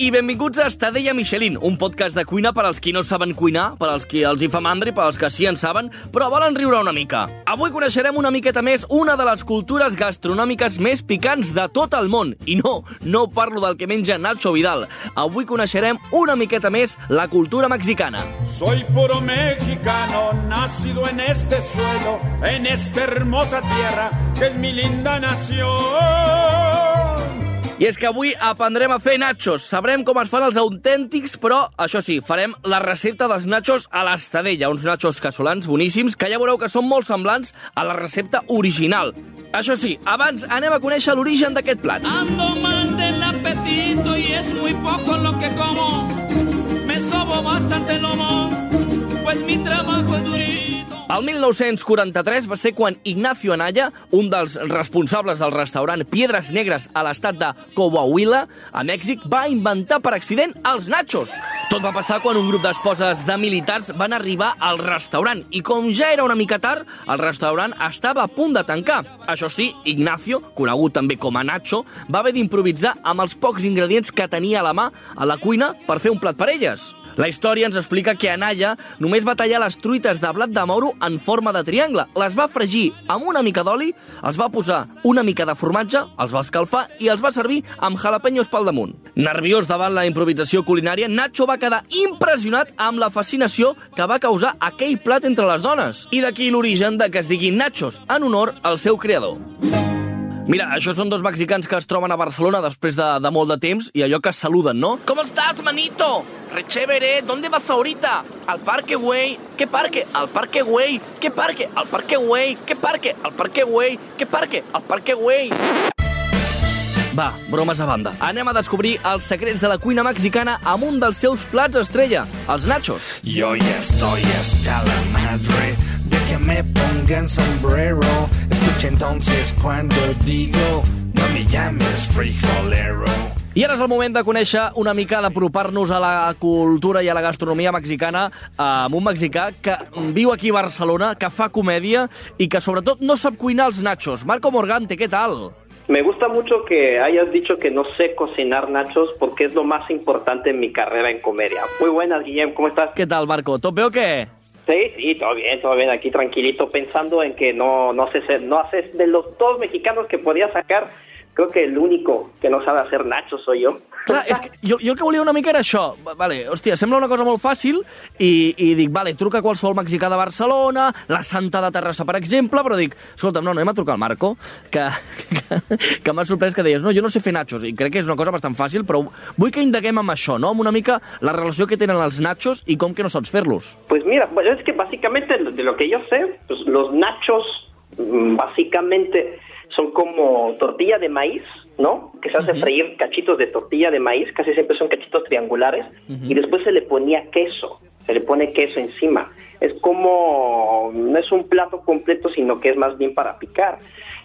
I benvinguts a Estadella Michelin, un podcast de cuina per als qui no saben cuinar, per als qui els hi fa mandra i per als que sí en saben, però volen riure una mica. Avui coneixerem una miqueta més una de les cultures gastronòmiques més picants de tot el món. I no, no parlo del que menja Nacho Vidal. Avui coneixerem una miqueta més la cultura mexicana. Soy puro mexicano, nacido en este suelo, en esta hermosa tierra que es mi linda nación. I és que avui aprendrem a fer nachos. Sabrem com es fan els autèntics, però, això sí, farem la recepta dels nachos a l'estadella, uns nachos casolans boníssims, que ja veureu que són molt semblants a la recepta original. Això sí, abans anem a conèixer l'origen d'aquest plat. Ando mal del apetito y es muy poco lo que como. Me sobo bastante lomo, El 1943 va ser quan Ignacio Anaya, un dels responsables del restaurant Piedras Negres a l'estat de Coahuila, a Mèxic, va inventar per accident els nachos. Tot va passar quan un grup d'esposes de militars van arribar al restaurant i com ja era una mica tard, el restaurant estava a punt de tancar. Això sí, Ignacio, conegut també com a Nacho, va haver d'improvisar amb els pocs ingredients que tenia a la mà a la cuina per fer un plat per elles. La història ens explica que Anaya només va tallar les truites de blat de moro en forma de triangle, les va fregir amb una mica d'oli, els va posar una mica de formatge, els va escalfar i els va servir amb jalapenyos pel damunt. Nerviós davant la improvisació culinària, Nacho va quedar impressionat amb la fascinació que va causar aquell plat entre les dones. I d'aquí l'origen de que es diguin Nachos, en honor al seu creador. Mira, això són dos mexicans que es troben a Barcelona després de, de molt de temps i allò que es saluden, no? ¿Cómo estás, manito? Re chévere, ¿dónde vas ahorita? Al parque, güey. ¿Qué parque? Al parque, güey. ¿Qué parque? Al parque, güey. ¿Qué parque? Al parque, güey. ¿Qué parque? Al parque, güey. Va, bromes a banda. Anem a descobrir els secrets de la cuina mexicana amb un dels seus plats estrella, els nachos. Yo ya estoy hasta la madre de que me pongan sombrero. Escucha entonces cuando digo, no me llames frijolero. I ara és el moment de conèixer una mica, d'apropar-nos a la cultura i a la gastronomia mexicana amb un mexicà que viu aquí a Barcelona, que fa comèdia i que sobretot no sap cuinar els nachos. Marco Morgante, què tal? Me gusta mucho que hayas dicho que no sé cocinar nachos porque es lo más importante en mi carrera en comedia. Muy buenas, Guillem, ¿cómo estás? Què tal, Marco? Tot bé o què? Sí, sí, todo bien, todo bien, aquí tranquilito, pensando en que no, no ser- no haces de los dos mexicanos que podía sacar, creo que el único que no sabe hacer nachos soy yo. Clar, és que jo, jo el que volia una mica era això. Va- Vale, hòstia, sembla una cosa molt fàcil i, i dic, vale, truca a qualsevol mexicà de Barcelona, la Santa de Terrassa, per exemple, però dic, escolta'm, no, no, anem a trucar al Marco, que, que, que m'ha sorprès que deies, no, jo no sé fer nachos, i crec que és una cosa bastant fàcil, però vull que indaguem amb això, no?, amb una mica la relació que tenen els nachos i com que no saps fer-los. Pues mira, es que básicamente de lo que yo sé, pues los nachos mm, básicamente son como tortilla de maíz, ¿no? Que se hace freír cachitos de tortilla de maíz, casi siempre son cachitos triangulares, y después se le ponía queso, se le pone queso encima. Es como, no es un plato completo, sino que es más bien para picar.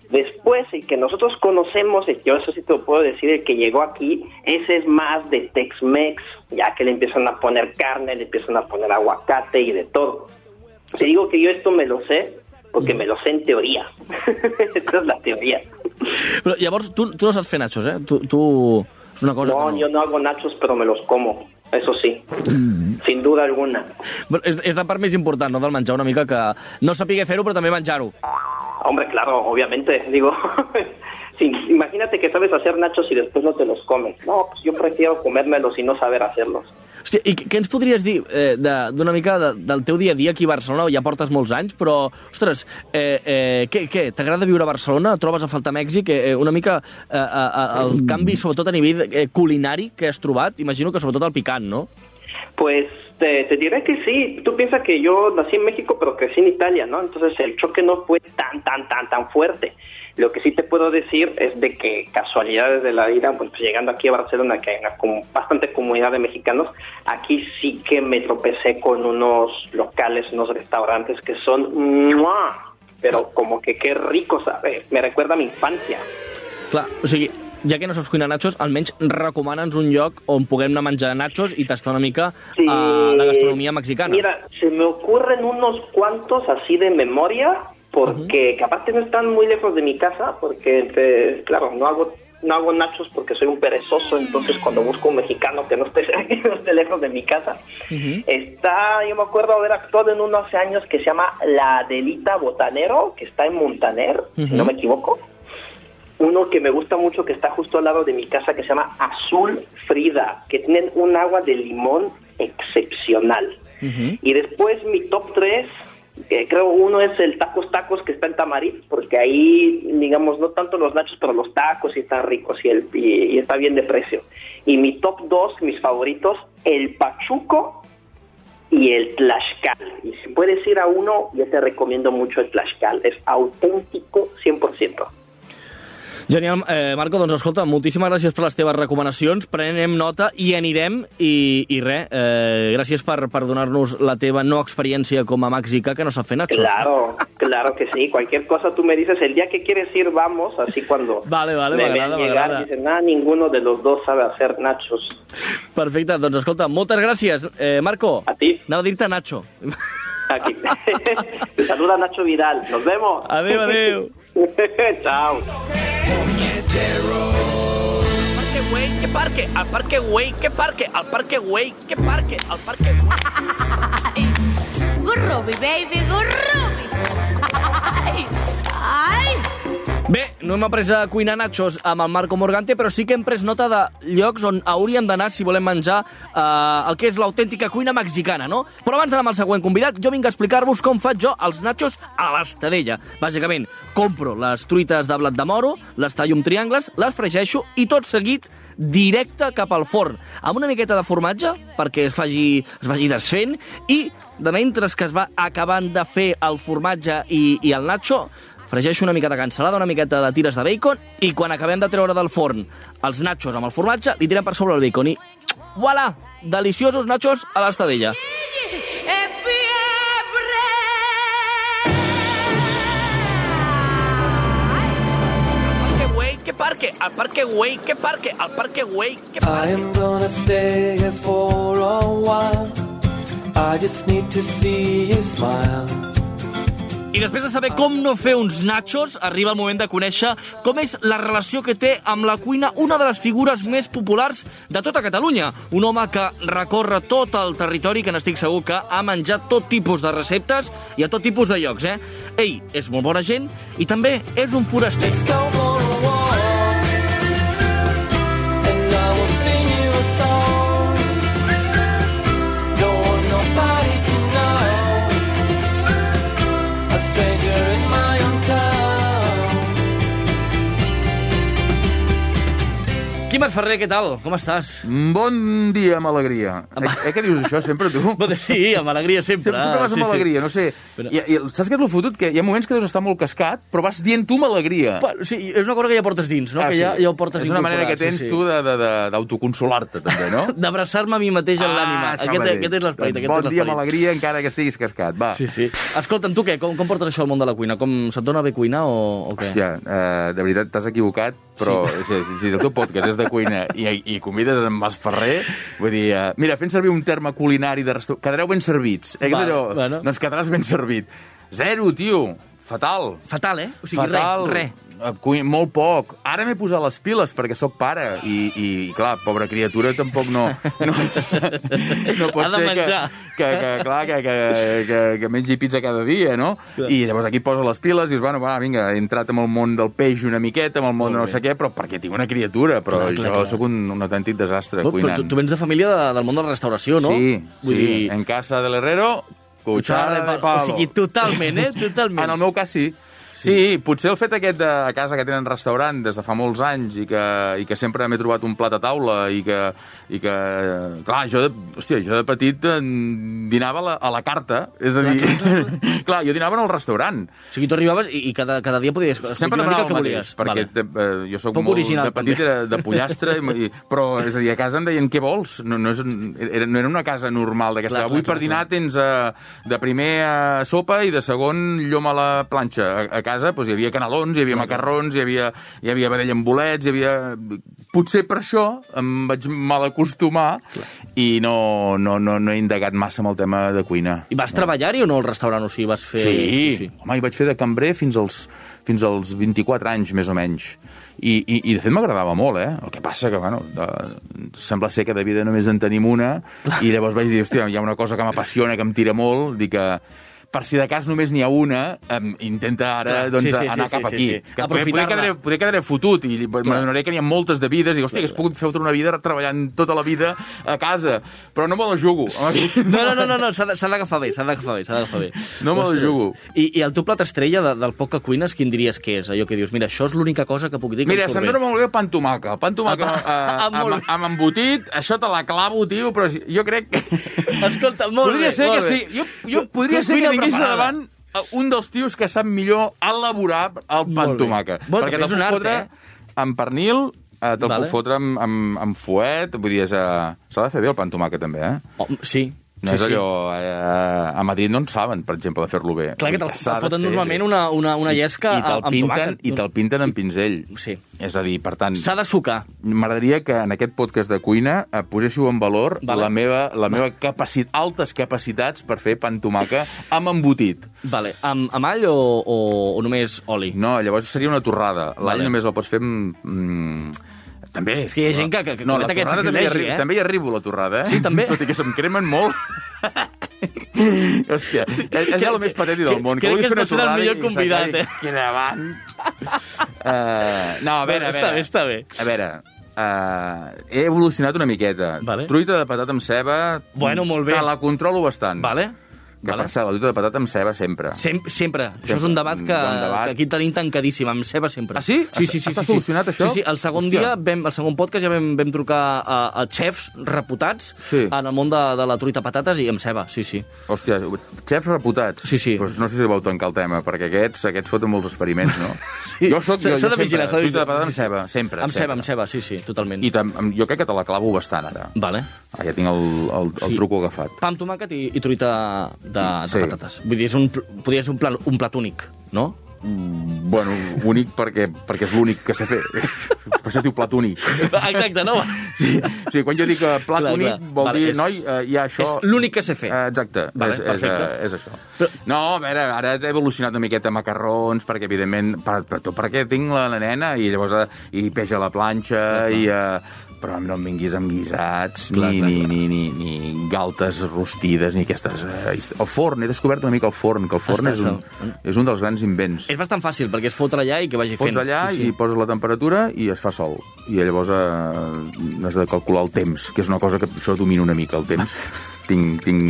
Después, el que nosotros conocemos, el- yo eso sí te lo puedo decir, el que llegó aquí, ese es más de Tex-Mex, ya que le empiezan a poner carne, le empiezan a poner aguacate y de todo. Te digo que yo esto me lo sé porque me lo sé en teoría. Esta es la teoría. Però llavors, tu, tu no saps fer nachos, eh? Tu, tu... És una cosa No, que yo no hago nachos, pero me los como. Eso sí, sin duda alguna. Bueno, és, és la part més important, no?, del menjar una mica, que no sapigué fer-ho, però també menjar-ho. Hombre, claro, obviamente, digo, sí, imagínate que sabes hacer nachos y después no te los comes. No, pues yo prefiero comérmelos y no saber hacerlos. Hòstia, i què ens podries dir eh, de- d'una mica de, del teu dia a dia aquí a Barcelona? Ja portes molts anys, però, ostres, eh, eh, què, què t'agrada viure a Barcelona? Trobes a faltar Mèxic? Eh, eh, una mica eh, eh, el canvi, sobretot a nivell eh, culinari que has trobat? Imagino que sobretot el picant, no? Pues te, te diré que sí. Tú piensas que yo nací en México, pero crecí en Italia, ¿no? Entonces el choque no fue tan, tan, tan, tan fuerte. Lo que sí te puedo decir es de que casualidades de la vida, pues llegando aquí a Barcelona, que hay una com- bastante comunidad de mexicanos, aquí sí que me tropecé con unos locales, unos restaurantes que son ¡mua! pero como que qué rico, ¿sabes? Me recuerda a mi infancia. Clar, o sigui, ja que no saps cuinar nachos, almenys recomana'ns un lloc on puguem anar a menjar nachos i tastar una mica Sí. uh, la gastronomia mexicana. Mira, se me ocurren unos cuantos así de memoria, porque que aparte no están muy lejos de mi casa, porque, entre- claro, no hago no hago nachos porque soy un perezoso, entonces cuando busco un mexicano que no esté, no esté lejos de mi casa, está, yo me acuerdo haber actuado en uno hace años que se llama La Adelita Botanero, que está en Montaner, si no me equivoco. Uno que me gusta mucho que está justo al lado de mi casa que se llama Azul Frida, que tienen un agua de limón excepcional. Y después mi top 3, que creo uno es el Tacos Tacos que está en Tamarit, porque ahí, digamos, no tanto los nachos, pero los tacos y están ricos y, el, y, está bien de precio. Y mi top 2, mis favoritos, el Pachuco y el Tlaxcal. Y si puedes ir a uno, yo te recomiendo mucho el Tlaxcal. Es auténtico 100%. Genial, eh, Marco, doncs escolta, moltíssimes gràcies per les teves recomanacions, prenem nota i anirem, i, i res, eh, gràcies per, per donar-nos la teva no experiència com a mexicà que no sap fer nachos. Claro, claro que sí. Cualquier cosa tú me dices, el día que quieres ir, vamos. Así cuando Vale, vale, me ven m'agrada, llegar, dicen, nada, ninguno de los dos sabe hacer nachos. Perfecte, doncs escolta, moltes gràcies. Eh, Marco, A ti. anava a dir-te Nacho. Aquí. Te saluda Nacho Vidal. Nos vemos. Adéu, adéu. Chao. Parque güey, que parque, al parque güey, que parque, al parque güey, que parque, al parque Gurrubi, baby, gurrubi. Bé, no hem après a cuinar nachos amb el Marco Morgante, però sí que hem pres nota de llocs on hauríem d'anar si volem menjar eh, el que és l'autèntica cuina mexicana, no? Però abans d'anar amb el següent convidat, jo vinc a explicar-vos com faig jo els nachos a l'estadella. Bàsicament, compro les truites de blat de moro, les tallo amb triangles, les fregeixo i tot seguit directe cap al forn, amb una miqueta de formatge perquè es faci, es vagi desfent i de mentre que es va acabant de fer el formatge i, i el nacho, fregeixo una mica de cansalada, una miqueta de tires de bacon i quan acabem de treure del forn els nachos amb el formatge, li tirem per sobre el bacon i voilà, deliciosos nachos a l'estadella. Parque parque, al parque güey, que parque, al parque güey, que I am gonna stay here for a while. I just need to see you smile. I després de saber com no fer uns nachos, arriba el moment de conèixer com és la relació que té amb la cuina una de les figures més populars de tota Catalunya. Un home que recorre tot el territori, que n'estic segur que ha menjat tot tipus de receptes i a tot tipus de llocs, eh? Ell és molt bona gent i també és un foraster. Let's go Quimet Ferrer, què tal? Com estàs? Bon dia, amb alegria. Eh, eh, què dius això sempre, tu? Sí, amb alegria sempre. Sempre, sempre vas amb Ah, sí, sí. alegria, no sé. Però- I, i, saps què és el fotut? Que hi ha moments que deus estar molt cascat, però vas dient tu amb alegria. Pa- Sí, és una cosa que ja portes dins, no? Ah, que ja, sí. ja ho portes És una manera que tens sí, sí. tu d'autoconsolar-te, també, no? d'abraçar-me a mi mateix en l'ànima. això Aquest, aquest és l'esperit. Aquest Bon és dia amb alegria, encara que estiguis cascat, va. Sí, sí. Escolta'm, tu què? Com, com portes això al món de la cuina? Com se't dona bé cuinar o, o què? Hòstia, eh, de veritat t'has equivocat, però sí. si, si el teu podcast és de cuina i, i convides en Mas Ferrer, vull dir, eh, mira, fent servir un terme culinari de restaurant, quedareu ben servits. Eh, Vale, allò, bueno. Doncs quedaràs ben servit. Zero, tio, fatal. Fatal, eh? O sigui, Fatal. res, res. Eh, Molt poc. Ara m'he posat les piles perquè sóc pare i, i, i clar, pobra criatura tampoc no... No, no pot ser menjar. que, que, que, clar, que, que, que, que mengi pizza cada dia, no? Clar. I llavors aquí posa les piles i dius, bueno, va, vinga, he entrat en el món del peix una miqueta, en el món de no sé què, però perquè tinc una criatura, però Clar, clar, jo clar. sóc un, un autèntic desastre Però, però cuinant. tu, tu vens de família de, del món de la restauració, no? Sí, Vull sí. dir... En casa de l'herrero, cuchara de palo. O sigui, totalment, eh? Totalment. En el meu cas, sí. Sí. potser el fet aquest de a casa que tenen restaurant des de fa molts anys i que, i que sempre m'he trobat un plat a taula i que, i que clar, jo de, hòstia, jo de petit eh, dinava a la, a la carta, és a dir, clar, jo dinava en el restaurant. O sigui, tu arribaves i, i cada, cada dia podies Sempre demanava el el mateix, volies. perquè Vale. eh, jo sóc Poc molt... original, de petit també. era de pollastre, i, però, és a dir, a casa em deien què vols? No, no, és, era, no era una casa normal d'aquesta. Clar, clar, Avui clar, per dinar tens eh, de primer eh, sopa i de segon llom a la planxa a, a casa casa doncs, hi havia canelons, hi havia macarrons, hi havia, hi havia vedella amb bolets, hi havia... Potser per això em vaig mal acostumar i no, no, no, no he indagat massa amb el tema de cuina. I vas treballar-hi o no al restaurant? O sigui, vas fer... Sí, home, hi vaig fer de cambrer fins als, fins als 24 anys, més o menys. I, i, i de fet m'agradava molt, eh? El que passa que, bueno, de, sembla ser que de vida només en tenim una, i llavors vaig dir, hòstia, hi ha una cosa que m'apassiona, que em tira molt, dic que per si de cas només n'hi ha una, em, intenta ara Clar, doncs, sí, sí, anar sí, cap sí, aquí. sí, sí. Que poder, quedaré, poder quedaré fotut i m'adonaré que n'hi ha moltes de vides i dic, hòstia, hagués pogut fer tota una vida treballant tota la vida a casa, però no me la jugo. No, no, no, no, no s'ha d'agafar bé, s'ha d'agafar bé, s'ha d'agafar bé. No me la jugo. I, I el teu plat estrella de, del poc que cuines, quin diries que és? Allò que dius, mira, això és l'única cosa que puc dir que Mira, em se'm surt dona bé. molt bé el pa amb tomaca. Pa amb tomaca Ah, eh, ah, amb, molt bé. amb embotit, això te la clavo, tio, però jo crec que... Escolta, molt podria bé, ser molt que bé. estigui... Jo, jo podria ser que Cuina tingués preparada. davant un dels tios que sap millor elaborar el pa amb tomaca. Bueno, Perquè te'l puc art, fotre eh? amb pernil, eh, te'l Vale. puc fotre amb, amb, amb fuet, vull dir, és, eh, s'ha de fer bé el pa amb tomàquet també, eh? Oh, sí, No sí, és allò... Eh, a Madrid no en saben, per exemple, de fer-lo bé. Clar que te'l de foten normalment una, una, una llesca I te'l amb pinten, tomàquet. i te'l pinten amb pinzell. Sí. És a dir, per tant... S'ha de sucar. M'agradaria que en aquest podcast de cuina eh, poséssiu en valor Vale. la meva, la meva capacit, altes capacitats per fer pa amb tomaca amb embotit. Vale, amb, amb all o, o, o només oli? No, llavors seria una torrada. L'all Vale. només el pots fer amb... Mm, també... És que hi ha gent que- que- que no, comet la aquest torrada també, hi sacrilegi, arri- eh? també hi arribo, la torrada, eh? Sí, també? Tot i que se'm cremen molt. Hòstia, és, és el més patètic del món. que fer una estàs sent el millor convidat, eh? Cremant. Uh, no, a veure, a veure. Està bé, està bé. A veure, uh, he evolucionat una miqueta. Vale. Truita de patata amb ceba... Bueno, molt bé. Te la controlo bastant. Vale? Que Vale. per cert, la truita de patata amb ceba sempre. Sem sempre. Això és un debat que, bon debat. que aquí tenim tancadíssim, amb ceba sempre. Ah, sí? Sí, sí, sí. Està sí, sí. solucionat, això? Sí, sí, el segon Hòstia. dia, vam, el segon podcast ja vam, vam trucar a, a xefs reputats Sí. en el món de, de la truita patates i amb ceba, sí, sí. Hòstia, xefs reputats. Sí, sí. Pues no sé si vau tancar el tema, perquè aquests, aquests foten molts experiments, no? Sí. Jo soc... S'ha- de vigilar, s'ha de Truita de vigilar. patata amb ceba, sempre. Amb ceba, amb ceba, sí, sí, totalment. I tam, jo crec que te la clavo bastant, ara. Vale. Ah, ja tinc el, el, el Sí. truco agafat. Pa amb tomàquet i, i truita de, de Sí. patates. Vull dir, és un, podria ser un, pla, un plat únic, no? Bueno, únic perquè, perquè és l'únic que sé fer. Per això es diu plat únic. Exacte, no? Sí, sí quan jo dic eh, plat Clar, únic, clar. vol Vale, dir, és- noi, eh, hi ha això... És l'únic que sé fer. Eh, exacte, Vale, és, és, eh, és això. Però- No, a veure, ara he evolucionat una miqueta macarrons, perquè, evidentment, per, per, tot perquè tinc la, la nena i llavors i peix a la planxa i... Eh, però no em vinguis amb guisats, Clar, ni, clar, ni, clar. ni, ni, ni galtes rostides, ni aquestes... Eh, el forn, he descobert una mica el forn, que el forn és un, Estàs- és un dels grans invents. És bastant fàcil, perquè és fotre allà i que vagi Fots fent. allà sí, sí. i poses la temperatura i es fa sol. I llavors eh, has de calcular el temps, que és una cosa que això domino una mica, el temps. tinc, tinc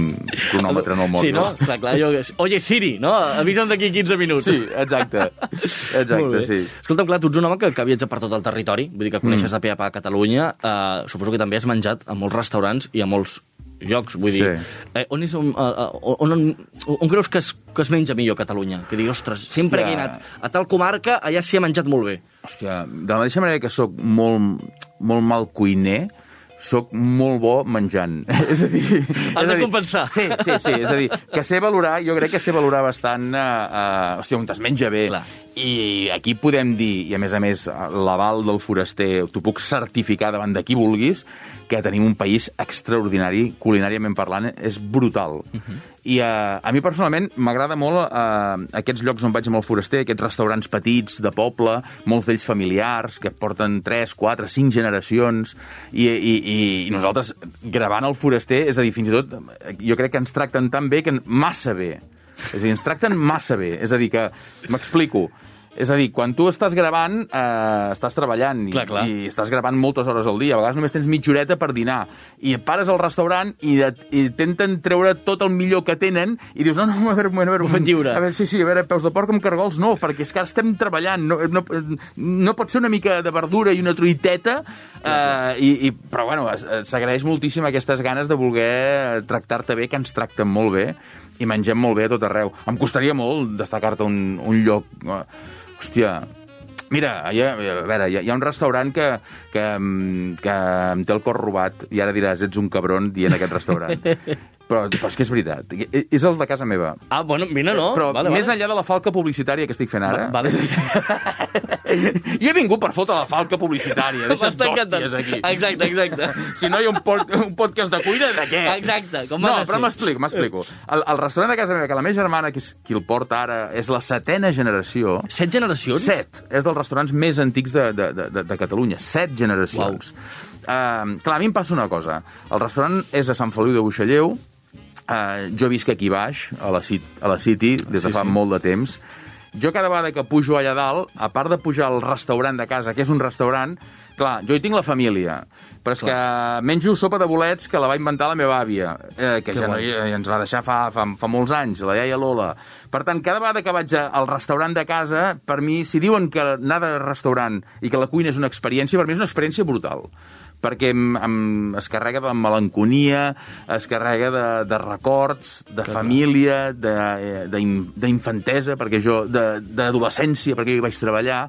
cronòmetre en el mòbil. Sí, no? Clar, clar, jo... Oye, Siri, no? Avisa'm d'aquí 15 minuts. Sí, exacte. Exacte, sí. Escolta'm, clar, tu ets un home que, que viatja per tot el territori, vull dir que coneixes mm. de pe a pa a Catalunya, uh, suposo que també has menjat a molts restaurants i a molts llocs, vull dir... Sí. Eh, on, és, on, uh, on, on, on creus que es, que es menja millor a Catalunya? Que digui, ostres, sempre Hòstia. he anat a tal comarca, allà s'hi ha menjat molt bé. Hòstia, de la mateixa manera que sóc molt, molt mal cuiner, sóc molt bo menjant. és a dir... Has de dir, compensar. Sí, sí, sí. És a dir, que sé valorar, jo crec que sé valorar bastant... Uh, uh, hòstia, on es menja bé. Clar. I aquí podem dir, i a més a més, l'aval del foraster, t'ho puc certificar davant de qui vulguis, que tenim un país extraordinari, culinàriament parlant, és brutal. Uh -huh. I uh, a mi personalment m'agrada molt uh, aquests llocs on vaig amb el foraster, aquests restaurants petits de poble, molts d'ells familiars, que porten 3, 4, 5 generacions, i, i, i, i nosaltres gravant el foraster, és a dir, fins i tot, jo crec que ens tracten tan bé, que massa bé. És a dir, ens tracten massa bé. És a dir, que... M'explico. És a dir, quan tu estàs gravant, eh, estàs treballant i, Clar, clar. i estàs gravant moltes hores al dia. A vegades només tens mitja horeta per dinar. I et pares al restaurant i, et, i intenten treure tot el millor que tenen i dius, no, no, a veure, a veure, a veure, lliure. A veure, sí, sí, a veure, peus de porc amb cargols, no, perquè és que ara estem treballant. No, no, no pot ser una mica de verdura i una truiteta, eh, i, i, però bueno, s'agraeix moltíssim aquestes ganes de voler tractar-te bé, que ens tracten molt bé, i mengem molt bé a tot arreu. Em costaria molt destacar-te un, un lloc... eh, Hòstia, Mira, hi ha, a veure, hi ha, un restaurant que, que, mm, que em té el cor robat i ara diràs, ets un cabron dient aquest restaurant. Però, però és que és veritat. És el de casa meva. Ah, bueno, mira, no. Però vale, més vale. enllà de la falca publicitària que estic fent ara... Va- vale. jo he vingut per fotre la falca publicitària. Deixa't d'hòsties aquí. Exacte, exacte. Si no hi ha un, pod un podcast de cuina, de què? Exacte, com No, però m'explico, m'explico. El, el restaurant de casa meva, que la meva germana, que és qui el porta ara, és la setena generació... Set generacions? Set. És dels restaurants més antics de, de, de, de, de Catalunya. Set generacions. Uh, clar, a mi em passa una cosa. El restaurant és a Sant Feliu de Buixalleu. Uh, jo visc aquí baix, a la, a la City, des de Sí, fa sí. molt de temps. Jo cada vegada que pujo allà dalt, a part de pujar al restaurant de casa, que és un restaurant, clar, jo hi tinc la família, però és que menjo sopa de bolets que la va inventar la meva àvia, eh, que Que ja no, guai. i ens va deixar fa, fa, fa molts anys, la iaia Lola. Per tant, cada vegada que vaig al restaurant de casa, per mi, si diuen que anar de restaurant i que la cuina és una experiència, per mi és una experiència brutal perquè em, em, es carrega de melanconia, es carrega de, de records, de família, de- d'in- d'infantesa, perquè jo, de- d'adolescència, perquè jo hi vaig treballar,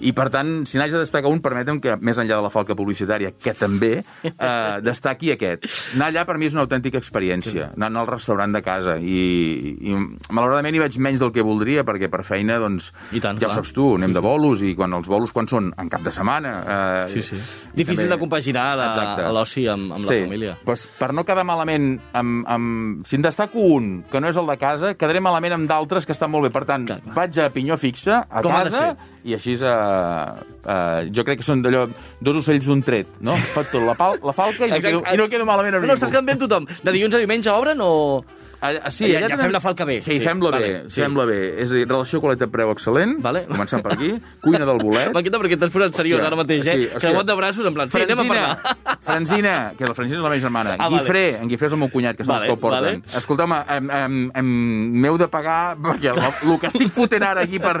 i, per tant, si n'haig de destacar un, permetem que, més enllà de la falca publicitària, que també, eh, destaqui aquest. Anar allà, per mi, és una autèntica experiència. Anar al restaurant de casa. I, i malauradament hi vaig menys del que voldria, perquè per feina, doncs, I tant, ja clar. ho saps tu, anem de bolos, i quan els bolos, quan són? En cap de setmana. Eh, Sí, sí. Difícil de compaginar l'oci amb, amb la família. Doncs per no quedar malament, amb, amb... si en destaco un, que no és el de casa, quedaré malament amb d'altres que estan molt bé. Per tant, Clar. vaig a pinyó fixa, a Com casa, i així uh, uh, jo crec que són d'allò, dos ocells d'un tret, no? Fa tot la, pal, la falca i no, quedo, i no quedo malament amb No, no, estàs amb tothom. De dilluns a diumenge obren o... Ah, sí, Ja- ja tenen- fem la falca bé. Sí, Sí, fem-la vale, bé, sí. fem-la bé. És a dir, relació qualitat-preu excel·lent, Vale. començant per aquí, cuina del bolet, M'encanta perquè t'has posat seriós Hòstia, ara mateix, eh? sí, hòstia. Creuat de braços, en plan, sí, anem a parlar. Franzina, que la Franzina és la meva germana. Ah, Ah, vale. Guifré, en Guifré és el meu cunyat, que són Vale, els que el porten. vale. Escolta'm, m'heu de pagar, perquè el, el que estic fotent ara aquí per...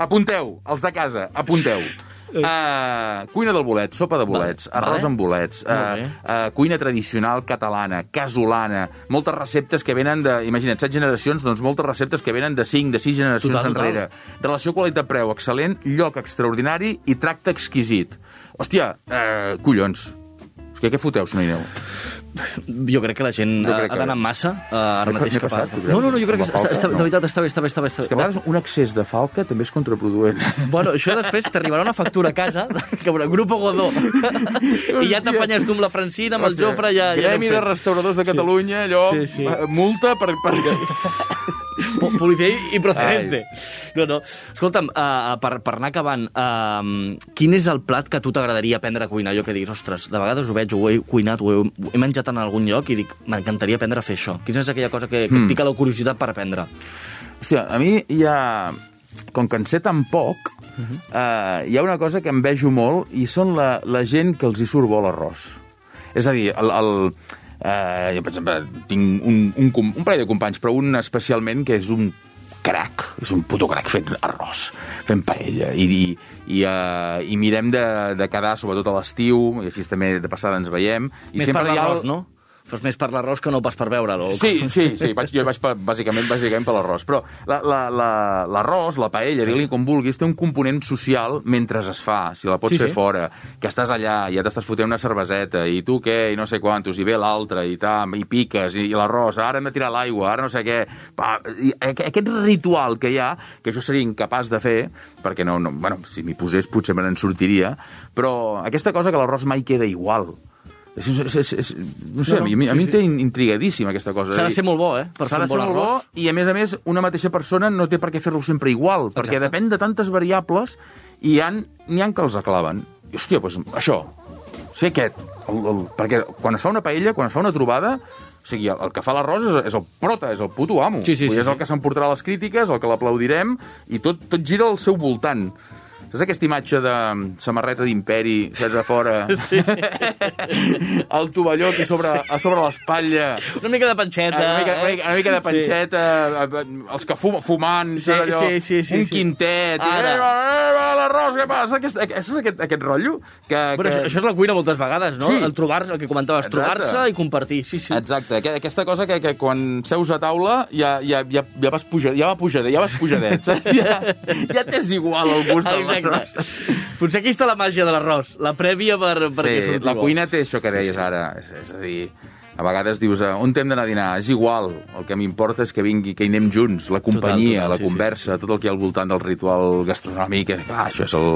Apunteu, els de casa, apunteu. Uh, cuina del bolet, sopa de bolets, Vale, arròs vale. amb bolets, uh, uh, cuina tradicional catalana, casolana, moltes receptes que venen de, imagina't, set generacions, doncs moltes receptes que venen de 5, de 6 generacions Total, total. enrere. Relació qualitat-preu excel·lent, lloc extraordinari i tracte exquisit. Hòstia, eh, collons. Que què foteu, si no hi aneu? Jo crec que la gent ha, ha d'anar amb massa uh, ara mateix cap a... No, no, no, jo crec que està, falca? està, de No. veritat està bé, està bé, està bé. Està És que a bé. vegades un excés de falca també és contraproduent. Bueno, això després t'arribarà una factura a casa, que veurà, Grupo Godó. I ja t'apanyes tu amb la Francina, amb el Jofre, ja... ja Gremi anem de restauradors de Catalunya, allò, Sí, sí. eh, multa per... per... Po- Policia i procedente. No, no. Escolta'm, uh, per, per anar acabant, uh, quin és el plat que a tu t'agradaria aprendre a cuinar? Jo que diguis, ostres, de vegades ho veig, ho he cuinat, ho he, ho he menjat en algun lloc i dic, m'encantaria aprendre a fer això. Quina és aquella cosa que, que Hmm. em pica la curiositat per aprendre? Hòstia, a mi hi ha... Com que en sé tan poc, eh, hi ha una cosa que em vejo molt i són la, la gent que els hi surt bo l'arròs. És a dir, el, el, eh, jo, per exemple, tinc un, un, un parell de companys, però un especialment que és un crac, és un puto crac fent arròs, fent paella, i, i, i, uh, i mirem de, de quedar, sobretot a l'estiu, i així també de passada ens veiem. I Més per ha el- l'arròs, no? Fos més per l'arròs que no pas per veure'l. o- Sí, sí, sí, vaig, jo vaig per, bàsicament, bàsicament per l'arròs. Però l'arròs, la, la, l'arròs, la paella, digue-li com vulguis, té un component social mentre es fa, si la pots Sí, fer sí. fora, que estàs allà, ja t'estàs fotent una cerveseta, i tu què, i no sé quantos, i ve l'altre, i tam, i piques, i, i l'arròs, ara hem de tirar l'aigua, ara no sé què... Pa, i, aqu- aquest ritual que hi ha, que jo seria incapaç de fer, perquè no, no bueno, si m'hi posés potser me n'en sortiria, però aquesta cosa que l'arròs mai queda igual. És, és, és, és, no sé, No, no, a mi, a mi sí, em té intrigadíssim aquesta cosa. S'ha de ser molt bo, eh? Per S'ha de ser molt bo i, a més a més, una mateixa persona no té per què fer-lo sempre igual, perquè Exacte. depèn de tantes variables i hi ha, n'hi ha que els aclaven. I, hòstia, doncs això, sé aquest, el, el, perquè quan es fa una paella, quan es fa una trobada, o sigui, el, el que fa l'arròs és, és el prota, és el puto amo. Sí, sí, Vull dir, sí, és el sí. que s'emportarà les crítiques, el que l'aplaudirem, i tot, tot gira al seu voltant. Saps aquesta imatge de samarreta d'imperi, saps, a fora? Sí. el tovalló aquí sobre, a sobre l'espatlla, Una mica de panxeta. una mica, una mica, una mica de Sí. panxeta, sí. els que fum, fumant, Sí, saps allò, sí, sí, sí, un sí. quintet, i, Ara. eh, va, va, l'arròs, què passa? Aquest, aquest, és aquest, aquest rotllo? Que, Bueno, que... això, això és la cuina moltes vegades, no? Sí. El trobar-se, el que comentaves, trobar-se i compartir. Sí, sí. Exacte, aqu- aquesta cosa que, que quan seus a taula ja, ja, ja, ja vas pujar, ja va pujadet, ja vas pujadet, saps? Ja, ja t'és igual el gust de Exacte. Potser aquí està la màgia de l'arròs, la prèvia per, perquè Sí, surti la bo. cuina té això que deies ara, és, és a dir, A vegades dius, eh, on hem d'anar a dinar? És igual, el que m'importa és que vingui, que hi anem junts, la companyia, total, la sí, sí, conversa, tot el que hi ha al voltant del ritual gastronòmic, eh, clar, això és el,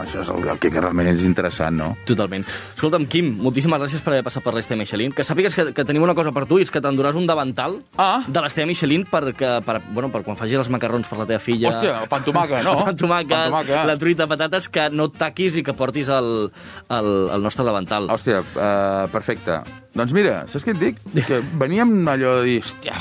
això és el, el que realment és interessant, no? Totalment. Escolta'm, Quim, moltíssimes gràcies per haver passat per l'Estella Michelin. Que sàpigues que, que tenim una cosa per tu, i és que t'enduràs un davantal Ah. de l'Estella Michelin per, que, per, bueno, per quan facis els macarrons per la teva filla. Hòstia, el pan tomaca, no? El pan tomaca, Pan tomaca. la truita de patates, que no et taquis i que portis el, el, el nostre davantal. Hòstia, uh, perfecte. Doncs mira, saps què et dic? Que veníem allò de dir, hòstia,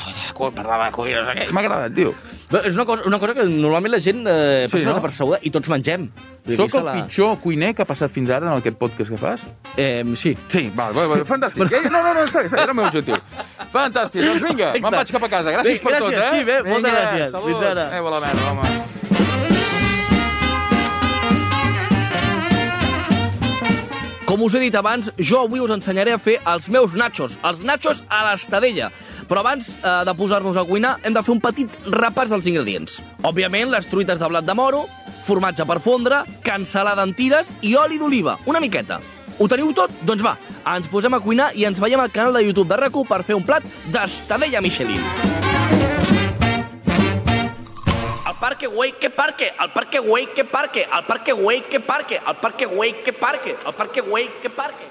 parlar de cuina, no sé què. M'ha agradat, tio. Bé, És una cosa, una cosa que normalment la gent eh, Sí, passa no? desapercebuda i tots mengem. Soc el la- pitjor cuiner que ha passat fins ara en aquest podcast que fas? Eh, sí. Sí, val, val, val fantàstic. Eh? No, no, no, està, està, era el meu objectiu. Fantàstic, doncs vinga, me'n vaig cap a casa. Gràcies Bé, per gràcies, tot, eh? Quim, eh? Moltes gràcies. Salut. Fins ara. Eh, la merda, home. Com us he dit abans, jo avui us ensenyaré a fer els meus nachos, els nachos a l'estadella. Però abans eh, de posar-nos a cuinar, hem de fer un petit repàs dels ingredients. Òbviament, les truites de blat de moro, formatge per fondre, cansalada en tires i oli d'oliva, una miqueta. Ho teniu tot? Doncs va, ens posem a cuinar i ens veiem al canal de YouTube de RAC1 per fer un plat d'estadella Michelin. Parque, güey, que parque, al parque, güey, que parque, al parque, güey, que parque, al parque, güey, que parque, al parque, güey, que parque.